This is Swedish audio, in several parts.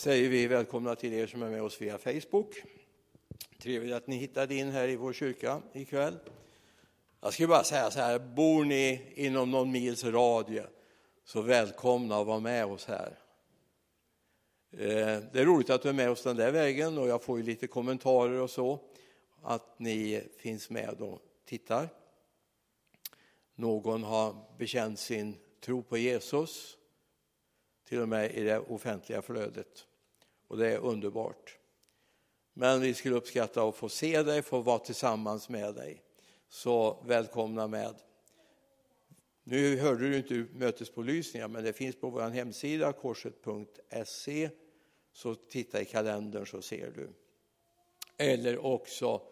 säger vi välkomna till er som är med oss via Facebook. Trevligt att ni hittade in här i vår kyrka ikväll. Jag skulle bara säga så här, bor ni inom någon mils radie så välkomna att vara med oss här. Eh, det är roligt att du är med oss den där vägen och jag får ju lite kommentarer och så, att ni finns med och tittar. Någon har bekänt sin tro på Jesus, till och med i det offentliga flödet. Och det är underbart. Men vi skulle uppskatta att få se dig, få vara tillsammans med dig. Så välkomna med. Nu hörde du inte mötesbelysningar, men det finns på vår hemsida korset.se. Så titta i kalendern så ser du. Eller också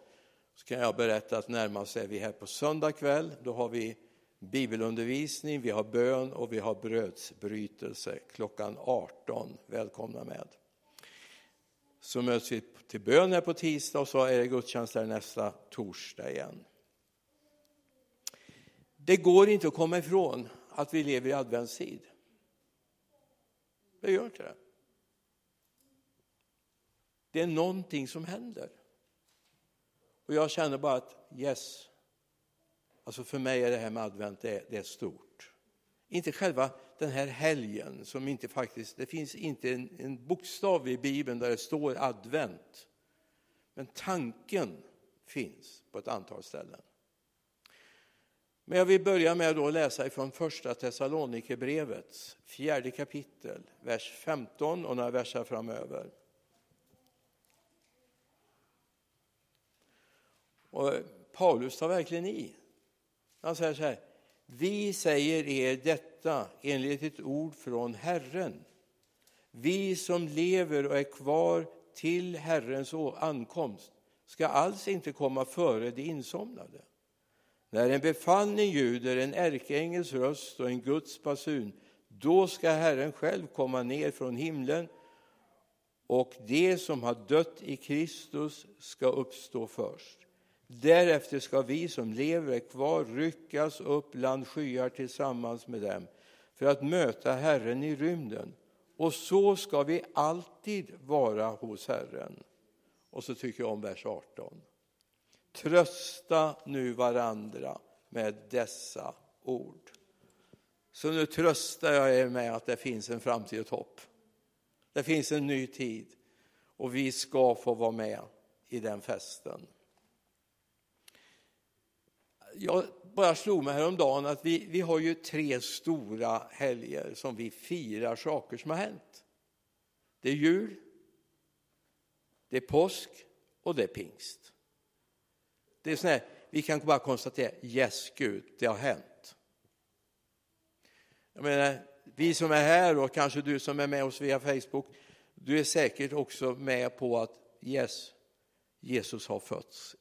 så kan jag berätta att närmast är vi här på söndag kväll. Då har vi bibelundervisning, vi har bön och vi har brödsbrytelse klockan 18. Välkomna med. Så möts vi till bön här på tisdag och så är det gudstjänst där nästa torsdag igen. Det går inte att komma ifrån att vi lever i adventstid. Det gör inte det. Det är någonting som händer. Och jag känner bara att yes, Alltså för mig är det här med advent, det är, det är stort. Inte själva den här helgen som inte faktiskt, det finns inte en, en bokstav i Bibeln där det står advent. Men tanken finns på ett antal ställen. Men jag vill börja med att läsa ifrån första Thessalonikerbrevets fjärde kapitel, vers 15 och några verser framöver. Och Paulus tar verkligen i. Han säger så här, vi säger er detta enligt ett ord från Herren. Vi som lever och är kvar till Herrens ankomst ska alls inte komma före de insomnade. När en befallning ljuder, en ärkeängels röst och en Guds basun, då ska Herren själv komma ner från himlen och de som har dött i Kristus ska uppstå först. Därefter ska vi som lever kvar ryckas upp bland skyar tillsammans med dem för att möta Herren i rymden. Och så ska vi alltid vara hos Herren. Och så tycker jag om vers 18. Trösta nu varandra med dessa ord. Så nu tröstar jag er med att det finns en framtid och hopp. Det finns en ny tid och vi ska få vara med i den festen jag bara slog mig häromdagen att vi, vi har ju tre stora helger som vi firar saker som har hänt. Det är jul, det är påsk och det är pingst. Det är sån här, vi kan bara konstatera, yes Gud, det har hänt. Jag menar, vi som är här och kanske du som är med oss via Facebook, du är säkert också med på att yes, Jesus har fötts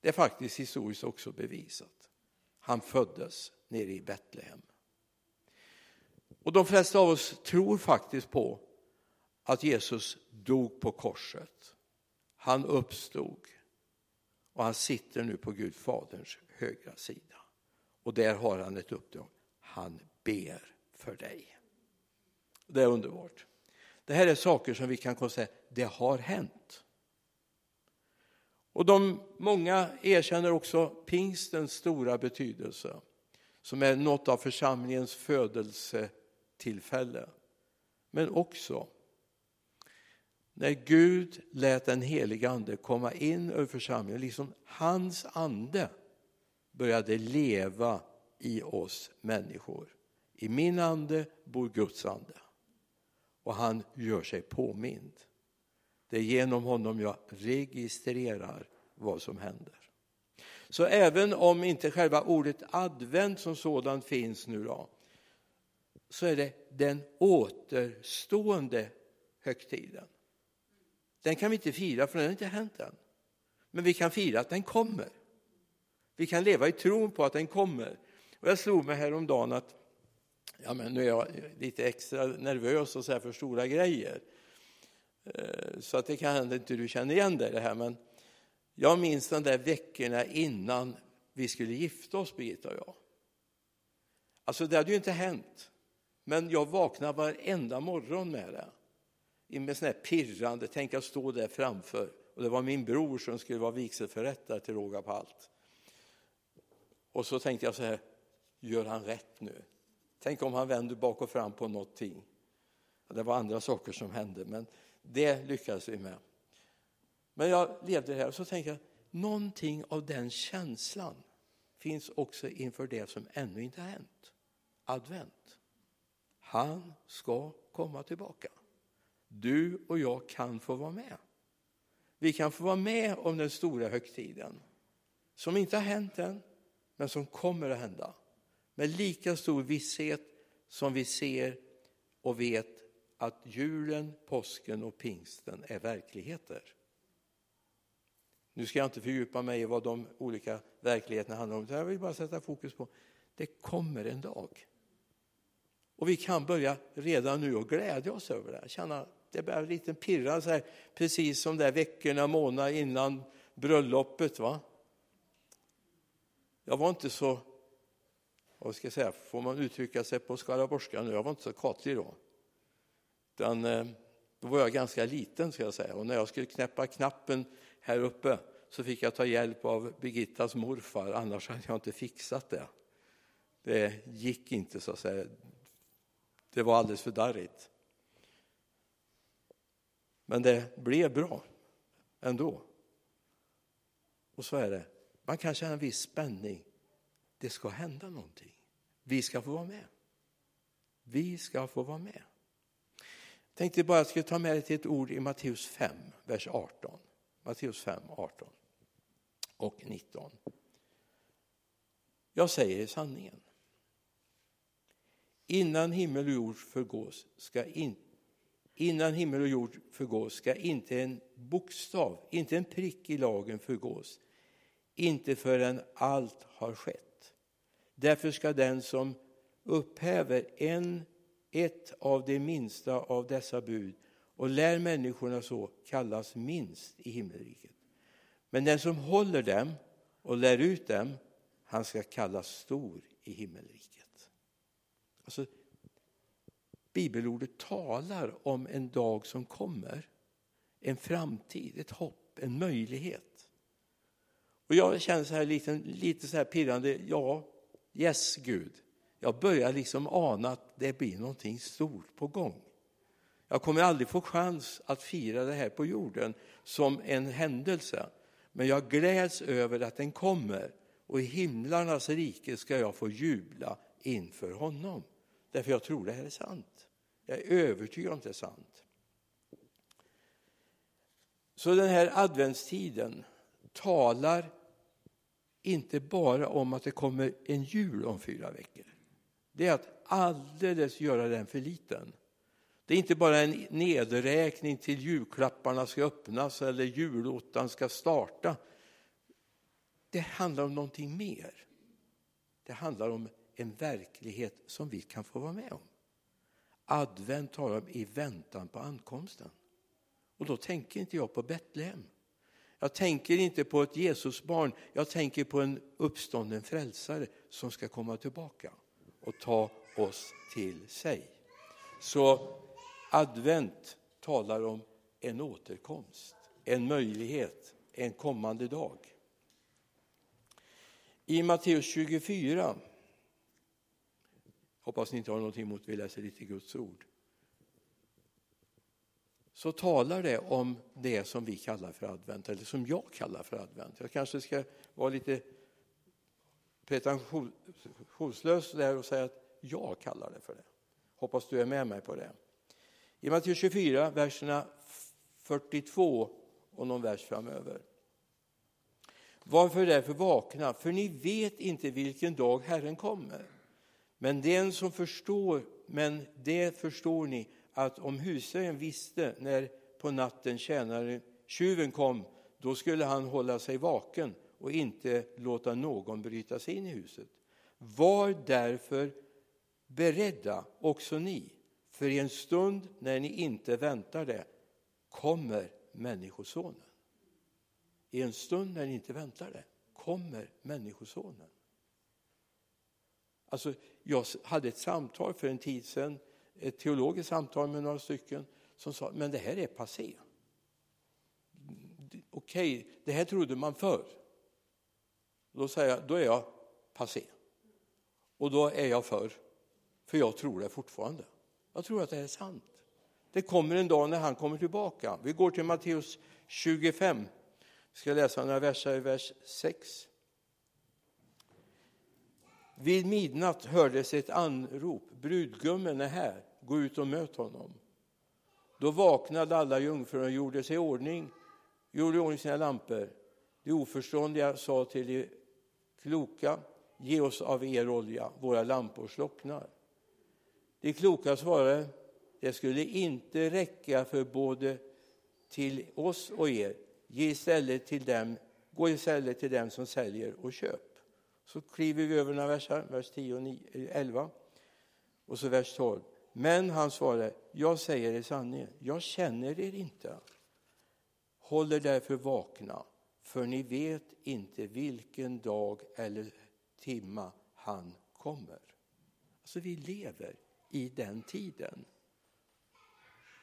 det är faktiskt historiskt också bevisat. Han föddes nere i Betlehem. Och de flesta av oss tror faktiskt på att Jesus dog på korset. Han uppstod och han sitter nu på Gud faderns högra sida. Och där har han ett uppdrag. Han ber för dig. Det är underbart. Det här är saker som vi kan konstatera, det har hänt. Och de många erkänner också pingstens stora betydelse som är något av församlingens födelsetillfälle. Men också när Gud lät den helige ande komma in över församlingen, liksom hans ande började leva i oss människor. I min ande bor Guds ande och han gör sig påmind. Det är genom honom jag registrerar vad som händer. Så även om inte själva ordet advent som sådant finns nu då, så är det den återstående högtiden. Den kan vi inte fira för den har inte hänt än. Men vi kan fira att den kommer. Vi kan leva i tron på att den kommer. Och jag slog mig häromdagen att ja, men nu är jag lite extra nervös och så här för stora grejer. Eh, så att det kan hända inte du känner igen dig det här. Men jag minns de där veckorna innan vi skulle gifta oss, Birgitta och jag. Alltså det hade ju inte hänt. Men jag vaknade varenda morgon med det. med sån här pirrande, tänk att stå där framför. Och det var min bror som skulle vara vigselförrättare till råga på allt. Och så tänkte jag så här, gör han rätt nu? Tänk om han vänder bak och fram på någonting. Det var andra saker som hände, men det lyckades vi med. Men jag levde här och så tänkte jag, någonting av den känslan finns också inför det som ännu inte har hänt. Advent. Han ska komma tillbaka. Du och jag kan få vara med. Vi kan få vara med om den stora högtiden som inte har hänt än, men som kommer att hända. Med lika stor visshet som vi ser och vet att julen, påsken och pingsten är verkligheter. Nu ska jag inte fördjupa mig i vad de olika verkligheterna handlar om, jag vill bara sätta fokus på det kommer en dag. Och vi kan börja redan nu och glädja oss över det, känna det börjar lite pirra så här, precis som där veckorna, månader innan bröllopet. Va? Jag var inte så, vad ska jag säga, får man uttrycka sig på skaraborgska nu, jag var inte så katlig då. Utan, eh, då var jag ganska liten ska jag säga och när jag skulle knäppa knappen här uppe så fick jag ta hjälp av Birgittas morfar, annars hade jag inte fixat det. Det gick inte så att säga. Det var alldeles för darrigt. Men det blev bra ändå. Och så är det. Man kan känna en viss spänning. Det ska hända någonting. Vi ska få vara med. Vi ska få vara med. Jag tänkte bara att jag skulle ta med dig till ett ord i Matteus 5, vers 18. Matteus 5, 18 och 19. Jag säger sanningen. Innan himmel och jord förgås ska inte Innan himmel och jord förgås ska inte en bokstav, inte en prick i lagen förgås, inte förrän allt har skett. Därför ska den som upphäver en, ett av de minsta av dessa bud och lär människorna så kallas minst i himmelriket. Men den som håller dem och lär ut dem, han ska kallas stor i himmelriket. Alltså, bibelordet talar om en dag som kommer. En framtid, ett hopp, en möjlighet. Och jag känner så här lite, lite så här pirrande, ja, yes Gud. Jag börjar liksom ana att det blir någonting stort på gång. Jag kommer aldrig få chans att fira det här på jorden som en händelse. Men jag gläds över att den kommer och i himlarnas rike ska jag få jubla inför honom. Därför jag tror det här är sant. Jag är övertygad om att det är sant. Så den här adventstiden talar inte bara om att det kommer en jul om fyra veckor. Det är att alldeles göra den för liten. Det är inte bara en nedräkning till julklapparna ska öppnas eller julottan ska starta. Det handlar om någonting mer. Det handlar om en verklighet som vi kan få vara med om. Advent talar om i väntan på ankomsten. Och då tänker inte jag på Betlehem. Jag tänker inte på ett Jesusbarn, jag tänker på en uppstånden frälsare som ska komma tillbaka och ta oss till sig. Så advent talar om en återkomst, en möjlighet, en kommande dag. I Matteus 24 hoppas ni inte har någonting emot att vi läser lite Guds ord. Så talar det om det som vi kallar för advent, eller som jag kallar för advent. Jag kanske ska vara lite pretentionslös där och säga att jag kallar det för det. Hoppas du är med mig på det. I Matteus 24, verserna 42 och någon vers framöver. Varför därför vakna? För ni vet inte vilken dag Herren kommer. Men den som förstår, men det förstår ni att om husägaren visste när på natten tjänaren, tjuven kom, då skulle han hålla sig vaken och inte låta någon bryta sig in i huset. Var därför beredda också ni, för i en stund när ni inte väntar det kommer Människosonen. I en stund när ni inte väntar det kommer Människosonen. Alltså, jag hade ett samtal för en tid sedan, ett teologiskt samtal med några stycken som sa, men det här är passé. Okej, okay, det här trodde man förr. Då säger jag, då är jag passé. Och då är jag för, för jag tror det fortfarande. Jag tror att det är sant. Det kommer en dag när han kommer tillbaka. Vi går till Matteus 25. Vi ska läsa några verser i vers 6. Vid midnatt hördes ett anrop. Brudgummen är här. Gå ut och möt honom. Då vaknade alla jungfrur och gjorde sig i ordning, gjorde i ordning sina lampor. De oförståndiga sa till de kloka, ge oss av er olja, våra lampor slocknar. De kloka svarade, det skulle inte räcka för både till oss och er. Ge istället till dem, gå istället till dem som säljer och köp. Så kliver vi över några versar, vers 10 och 9, 11 eh, och så vers 12. Men han svarade, jag säger er sanningen, jag känner er inte. Håller därför vakna, för ni vet inte vilken dag eller timma han kommer. Alltså vi lever i den tiden.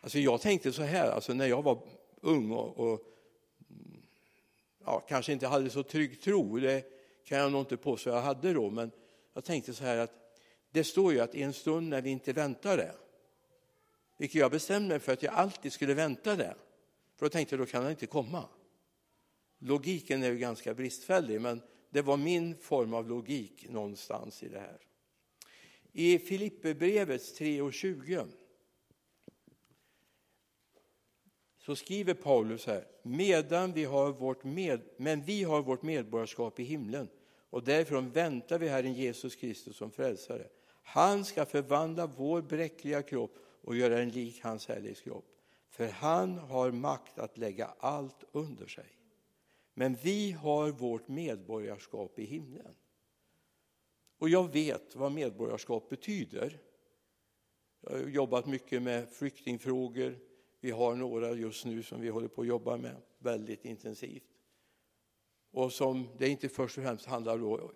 Alltså jag tänkte så här, alltså när jag var ung och, och ja, kanske inte hade så trygg tro, det kan jag nog inte påstå jag hade då, men jag tänkte så här att det står ju att i en stund när vi inte väntar det, vilket jag bestämde mig för att jag alltid skulle vänta det, för då tänkte jag då kan han inte komma. Logiken är ju ganska bristfällig, men det var min form av logik någonstans i det här. I Filipperbrevets 3.20 så skriver Paulus här, medan vi har vårt med, men vi har vårt medborgarskap i himlen och därifrån väntar vi Herren Jesus Kristus som frälsare. Han ska förvandla vår bräckliga kropp och göra den lik hans härlighetskropp. För han har makt att lägga allt under sig. Men vi har vårt medborgarskap i himlen. Och jag vet vad medborgarskap betyder. Jag har jobbat mycket med flyktingfrågor. Vi har några just nu som vi håller på att jobba med väldigt intensivt. Och som det inte först och främst handlar om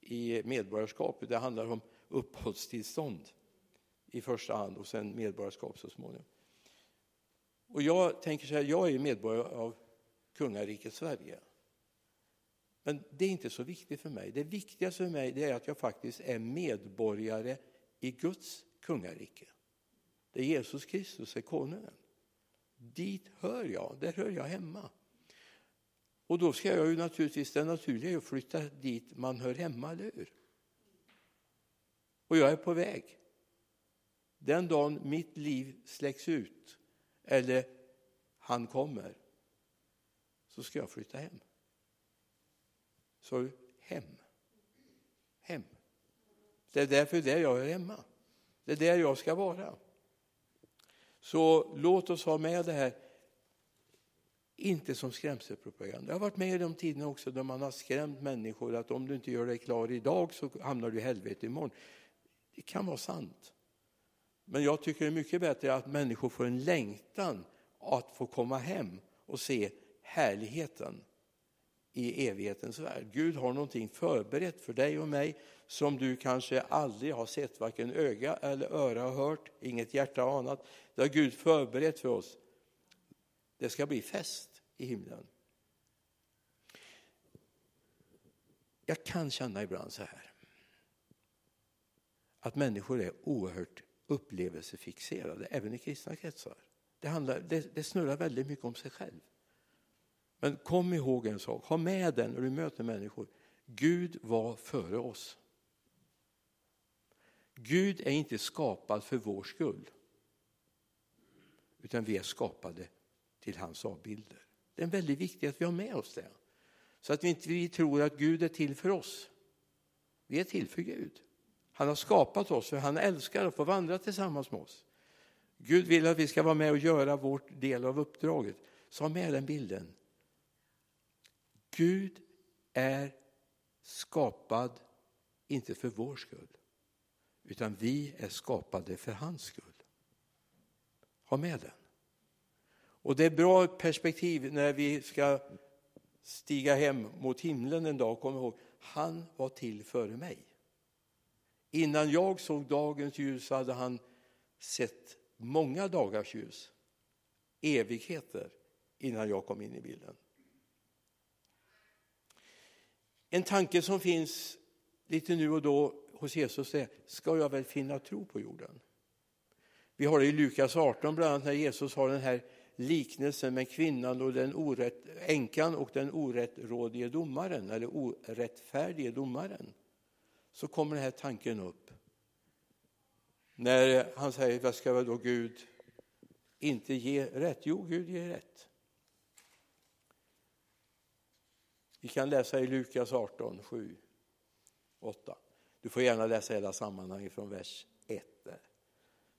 i medborgarskap, det handlar om uppehållstillstånd i första hand och sen medborgarskap så småningom. Och jag tänker så här, jag är medborgare av kungariket Sverige. Men det är inte så viktigt för mig. Det viktigaste för mig är att jag faktiskt är medborgare i Guds kungarike. Där Jesus Kristus är konungen. Dit hör jag, där hör jag hemma. Och då ska jag ju naturligtvis, det naturliga är att flytta dit man hör hemma, eller hur? Och jag är på väg. Den dagen mitt liv släcks ut, eller han kommer, så ska jag flytta hem. Så hem. Hem. Det är därför där jag är hemma. Det är där jag ska vara. Så låt oss ha med det här, inte som skrämselpropaganda. Jag har varit med i de tiderna också då man har skrämt människor att om du inte gör dig klar idag så hamnar du i helvetet imorgon. Det kan vara sant. Men jag tycker det är mycket bättre att människor får en längtan att få komma hem och se härligheten i evighetens värld. Gud har någonting förberett för dig och mig som du kanske aldrig har sett, varken öga eller öra har hört, inget hjärta har anat. Det har Gud förberett för oss. Det ska bli fest i himlen. Jag kan känna ibland så här att människor är oerhört upplevelsefixerade, även i kristna kretsar. Det, handlar, det, det snurrar väldigt mycket om sig själv. Men kom ihåg en sak, ha med den när du möter människor. Gud var före oss. Gud är inte skapad för vår skull. Utan vi är skapade till hans avbilder. Det är väldigt viktigt att vi har med oss det. Så att vi inte vi tror att Gud är till för oss. Vi är till för Gud. Han har skapat oss för han älskar att få vandra tillsammans med oss. Gud vill att vi ska vara med och göra vår del av uppdraget. Så ha med den bilden. Gud är skapad, inte för vår skull, utan vi är skapade för hans skull. Ha med den. Och det är bra perspektiv när vi ska stiga hem mot himlen en dag. Kom ihåg, han var till före mig. Innan jag såg dagens ljus hade han sett många dagars ljus. evigheter innan jag kom in i bilden. En tanke som finns lite nu och då hos Jesus är, ska jag väl finna tro på jorden? Vi har det i Lukas 18 bland annat när Jesus har den här liknelsen med kvinnan och den orätt, änkan och den orättrådige domaren eller orättfärdige domaren. Så kommer den här tanken upp. När han säger, vad ska väl då Gud inte ge rätt? Jo, Gud ger rätt. Vi kan läsa i Lukas 18, 7, 8. Du får gärna läsa hela sammanhanget från vers 1. Där.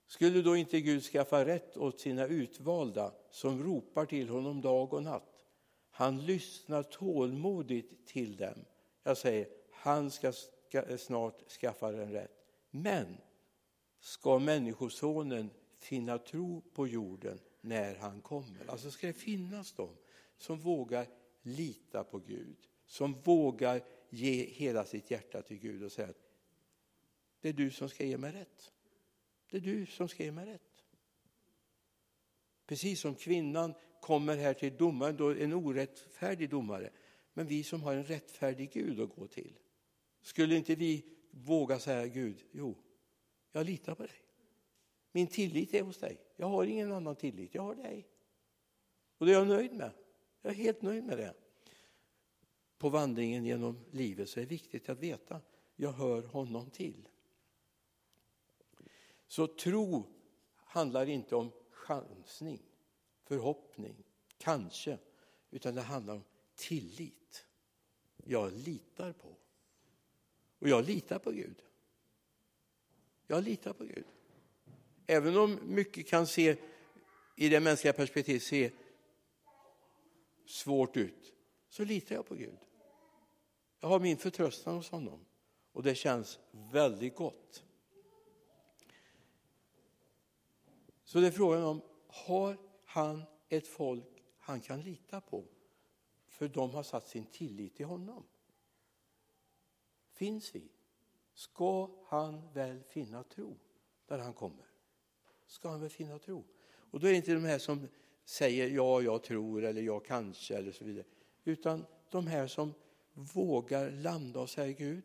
Skulle då inte Gud skaffa rätt åt sina utvalda som ropar till honom dag och natt? Han lyssnar tålmodigt till dem. Jag säger, han ska, ska snart skaffa den rätt. Men ska Människosonen finna tro på jorden när han kommer? Alltså ska det finnas de som vågar lita på Gud, som vågar ge hela sitt hjärta till Gud och säga att det är du som ska ge mig rätt. Det är du som ska ge mig rätt. Precis som kvinnan kommer här till domaren, då en orättfärdig domare. Men vi som har en rättfärdig Gud att gå till. Skulle inte vi våga säga Gud, jo, jag litar på dig. Min tillit är hos dig. Jag har ingen annan tillit, jag har dig. Och det är jag nöjd med. Jag är helt nöjd med det. På vandringen genom livet så är det viktigt att veta, jag hör honom till. Så tro handlar inte om chansning, förhoppning, kanske, utan det handlar om tillit. Jag litar på. Och jag litar på Gud. Jag litar på Gud. Även om mycket kan se i det mänskliga perspektivet se svårt ut, så litar jag på Gud. Jag har min förtröstan hos honom och det känns väldigt gott. Så det är frågan om, har han ett folk han kan lita på? För de har satt sin tillit till honom. Finns vi? Ska han väl finna tro där han kommer? Ska han väl finna tro? Och då är det inte de här som säger ja, jag tror eller jag kanske eller så vidare. Utan de här som vågar landa och säga Gud,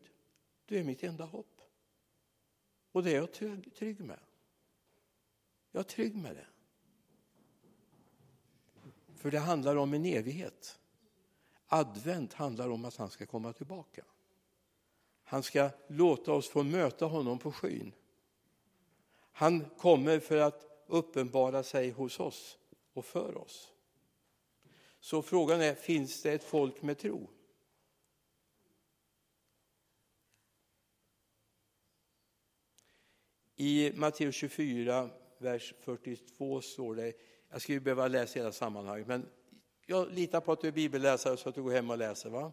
du är mitt enda hopp. Och det är jag trygg med. Jag är trygg med det. För det handlar om en evighet. Advent handlar om att han ska komma tillbaka. Han ska låta oss få möta honom på skyn. Han kommer för att uppenbara sig hos oss och för oss. Så frågan är, finns det ett folk med tro? I Matteus 24 vers 42 står det, jag skulle behöva läsa hela sammanhanget, men jag litar på att du är bibelläsare så att du går hem och läser. va?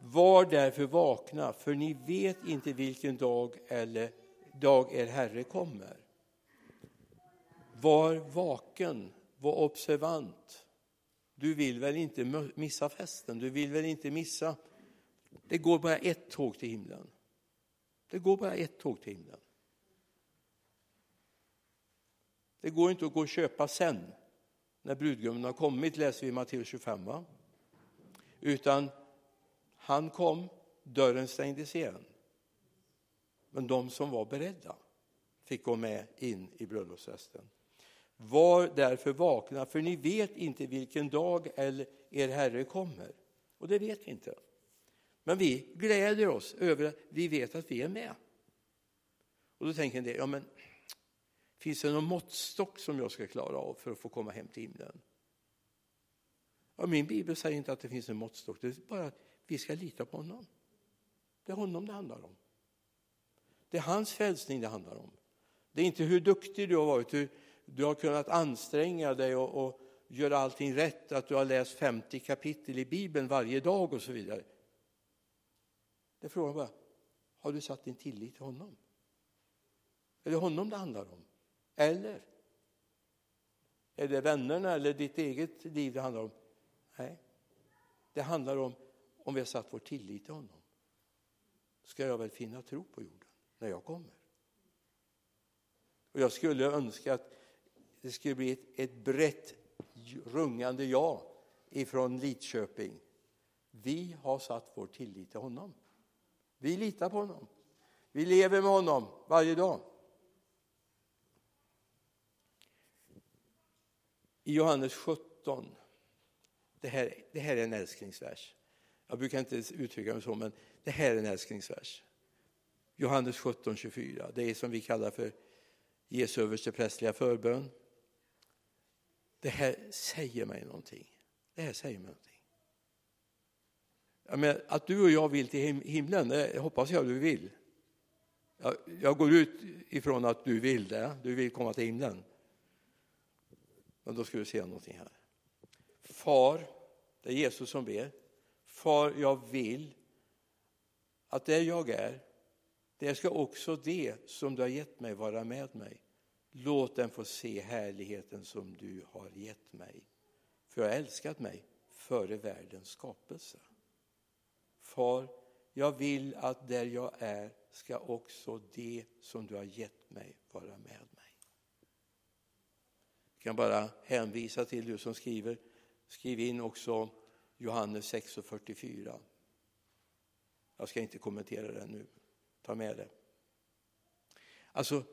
Var därför vakna, för ni vet inte vilken dag eller dag er Herre kommer. Var vaken, var observant. Du vill väl inte missa festen, du vill väl inte missa... Det går bara ett tåg till himlen. Det går bara ett tåg till himlen. Det går inte att gå och köpa sen, när brudgummen har kommit, läser vi i Matteus 25. Va? Utan han kom, dörren stängdes igen. Men de som var beredda fick gå med in i bröllopsfesten. Var därför vakna, för ni vet inte vilken dag eller er Herre kommer. Och det vet vi inte. Men vi gläder oss över att vi vet att vi är med. Och då tänker en del, ja men Finns det någon måttstock som jag ska klara av för att få komma hem till himlen? Ja, min bibel säger inte att det finns en måttstock, det är bara att vi ska lita på honom. Det är honom det handlar om. Det är hans frälsning det handlar om. Det är inte hur duktig du har varit, hur du har kunnat anstränga dig och, och göra allting rätt, att du har läst 50 kapitel i Bibeln varje dag och så vidare. Det är frågan bara, har du satt din tillit till honom? Är det honom det handlar om? Eller? Är det vännerna eller ditt eget liv det handlar om? Nej, det handlar om om vi har satt vår tillit till honom. Ska jag väl finna tro på jorden när jag kommer? Och jag skulle önska att det skulle bli ett, ett brett rungande ja ifrån Lidköping. Vi har satt vår tillit till honom. Vi litar på honom. Vi lever med honom varje dag. I Johannes 17, det här, det här är en älsklingsvers. Jag brukar inte uttrycka mig så, men det här är en älsklingsvers. Johannes 17, 24. Det är som vi kallar för Jesu översteprästliga förbön. Det här säger mig någonting. Det här säger mig någonting. Jag menar, att du och jag vill till himlen, det hoppas jag du vill. Jag, jag går ut ifrån att du vill det, du vill komma till himlen. Men då ska du se någonting här. Far, det är Jesus som ber. Far, jag vill att där jag är, det ska också det som du har gett mig vara med mig. Låt den få se härligheten som du har gett mig. För jag har älskat mig före världens skapelse. Far, jag vill att där jag är ska också det som du har gett mig vara med mig. Jag kan bara hänvisa till du som skriver, skriv in också Johannes 6.44. Jag ska inte kommentera det nu, ta med det. Alltså,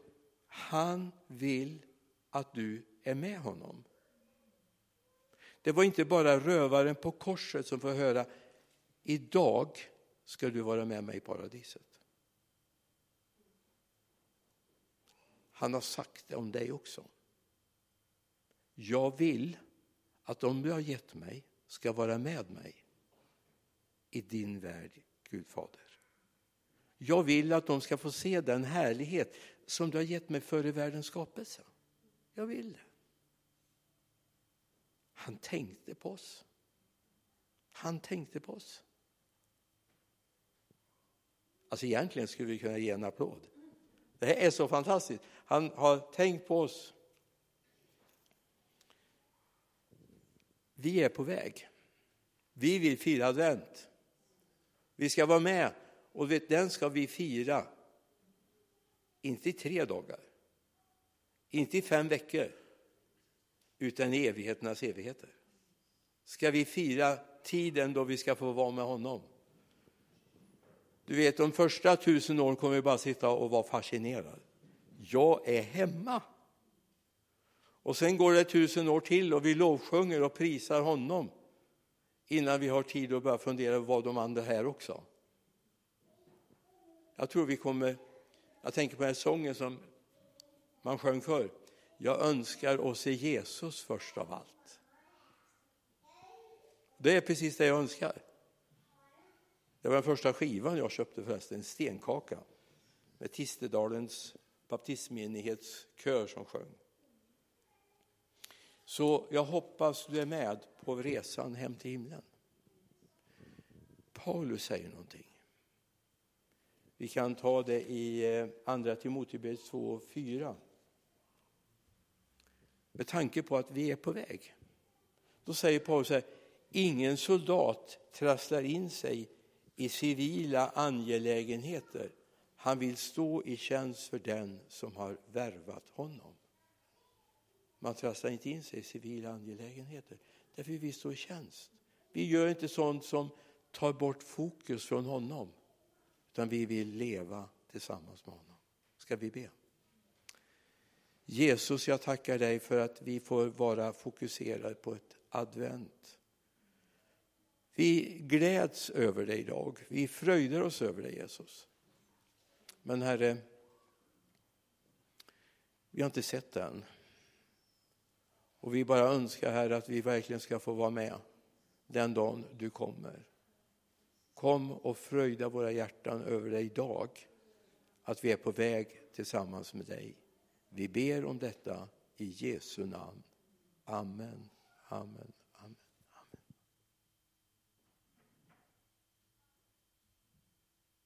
han vill att du är med honom. Det var inte bara rövaren på korset som får höra idag ska du vara med mig i paradiset. Han har sagt det om dig också. Jag vill att de du har gett mig ska vara med mig i din värld, Gud Fader. Jag vill att de ska få se den härlighet som du har gett mig före världens skapelse. Jag vill det. Han tänkte på oss. Han tänkte på oss. Alltså egentligen skulle vi kunna ge en applåd. Det här är så fantastiskt. Han har tänkt på oss. Vi är på väg. Vi vill fira advent. Vi ska vara med och den ska vi fira. Inte i tre dagar, inte i fem veckor, utan i evigheternas evigheter. Ska vi fira tiden då vi ska få vara med honom. Du vet, de första tusen åren kommer vi bara sitta och vara fascinerade. Jag är hemma. Och sen går det tusen år till och vi lovsjunger och prisar honom innan vi har tid att börja fundera på vad de andra här också. Jag tror vi kommer, jag tänker på den här sången som man sjöng förr. Jag önskar att se Jesus först av allt. Det är precis det jag önskar. Det var den första skivan jag köpte förresten, en stenkaka med Tistedalens baptistmenighetskör som sjöng. Så jag hoppas du är med på resan hem till himlen. Paulus säger någonting. Vi kan ta det i eh, Andra Timoteus 2 och 4. Med tanke på att vi är på väg. Då säger Paulus här, ingen soldat trasslar in sig i civila angelägenheter. Han vill stå i tjänst för den som har värvat honom. Man trasslar inte in sig i civila angelägenheter, därför vi står stå i tjänst. Vi gör inte sånt som tar bort fokus från honom, utan vi vill leva tillsammans med honom. Ska vi be? Jesus, jag tackar dig för att vi får vara fokuserade på ett advent. Vi gläds över dig idag. Vi fröjdar oss över dig Jesus. Men Herre, vi har inte sett det än. Och vi bara önskar Herre att vi verkligen ska få vara med den dagen du kommer. Kom och fröjda våra hjärtan över dig idag, att vi är på väg tillsammans med dig. Vi ber om detta i Jesu namn. Amen. Amen.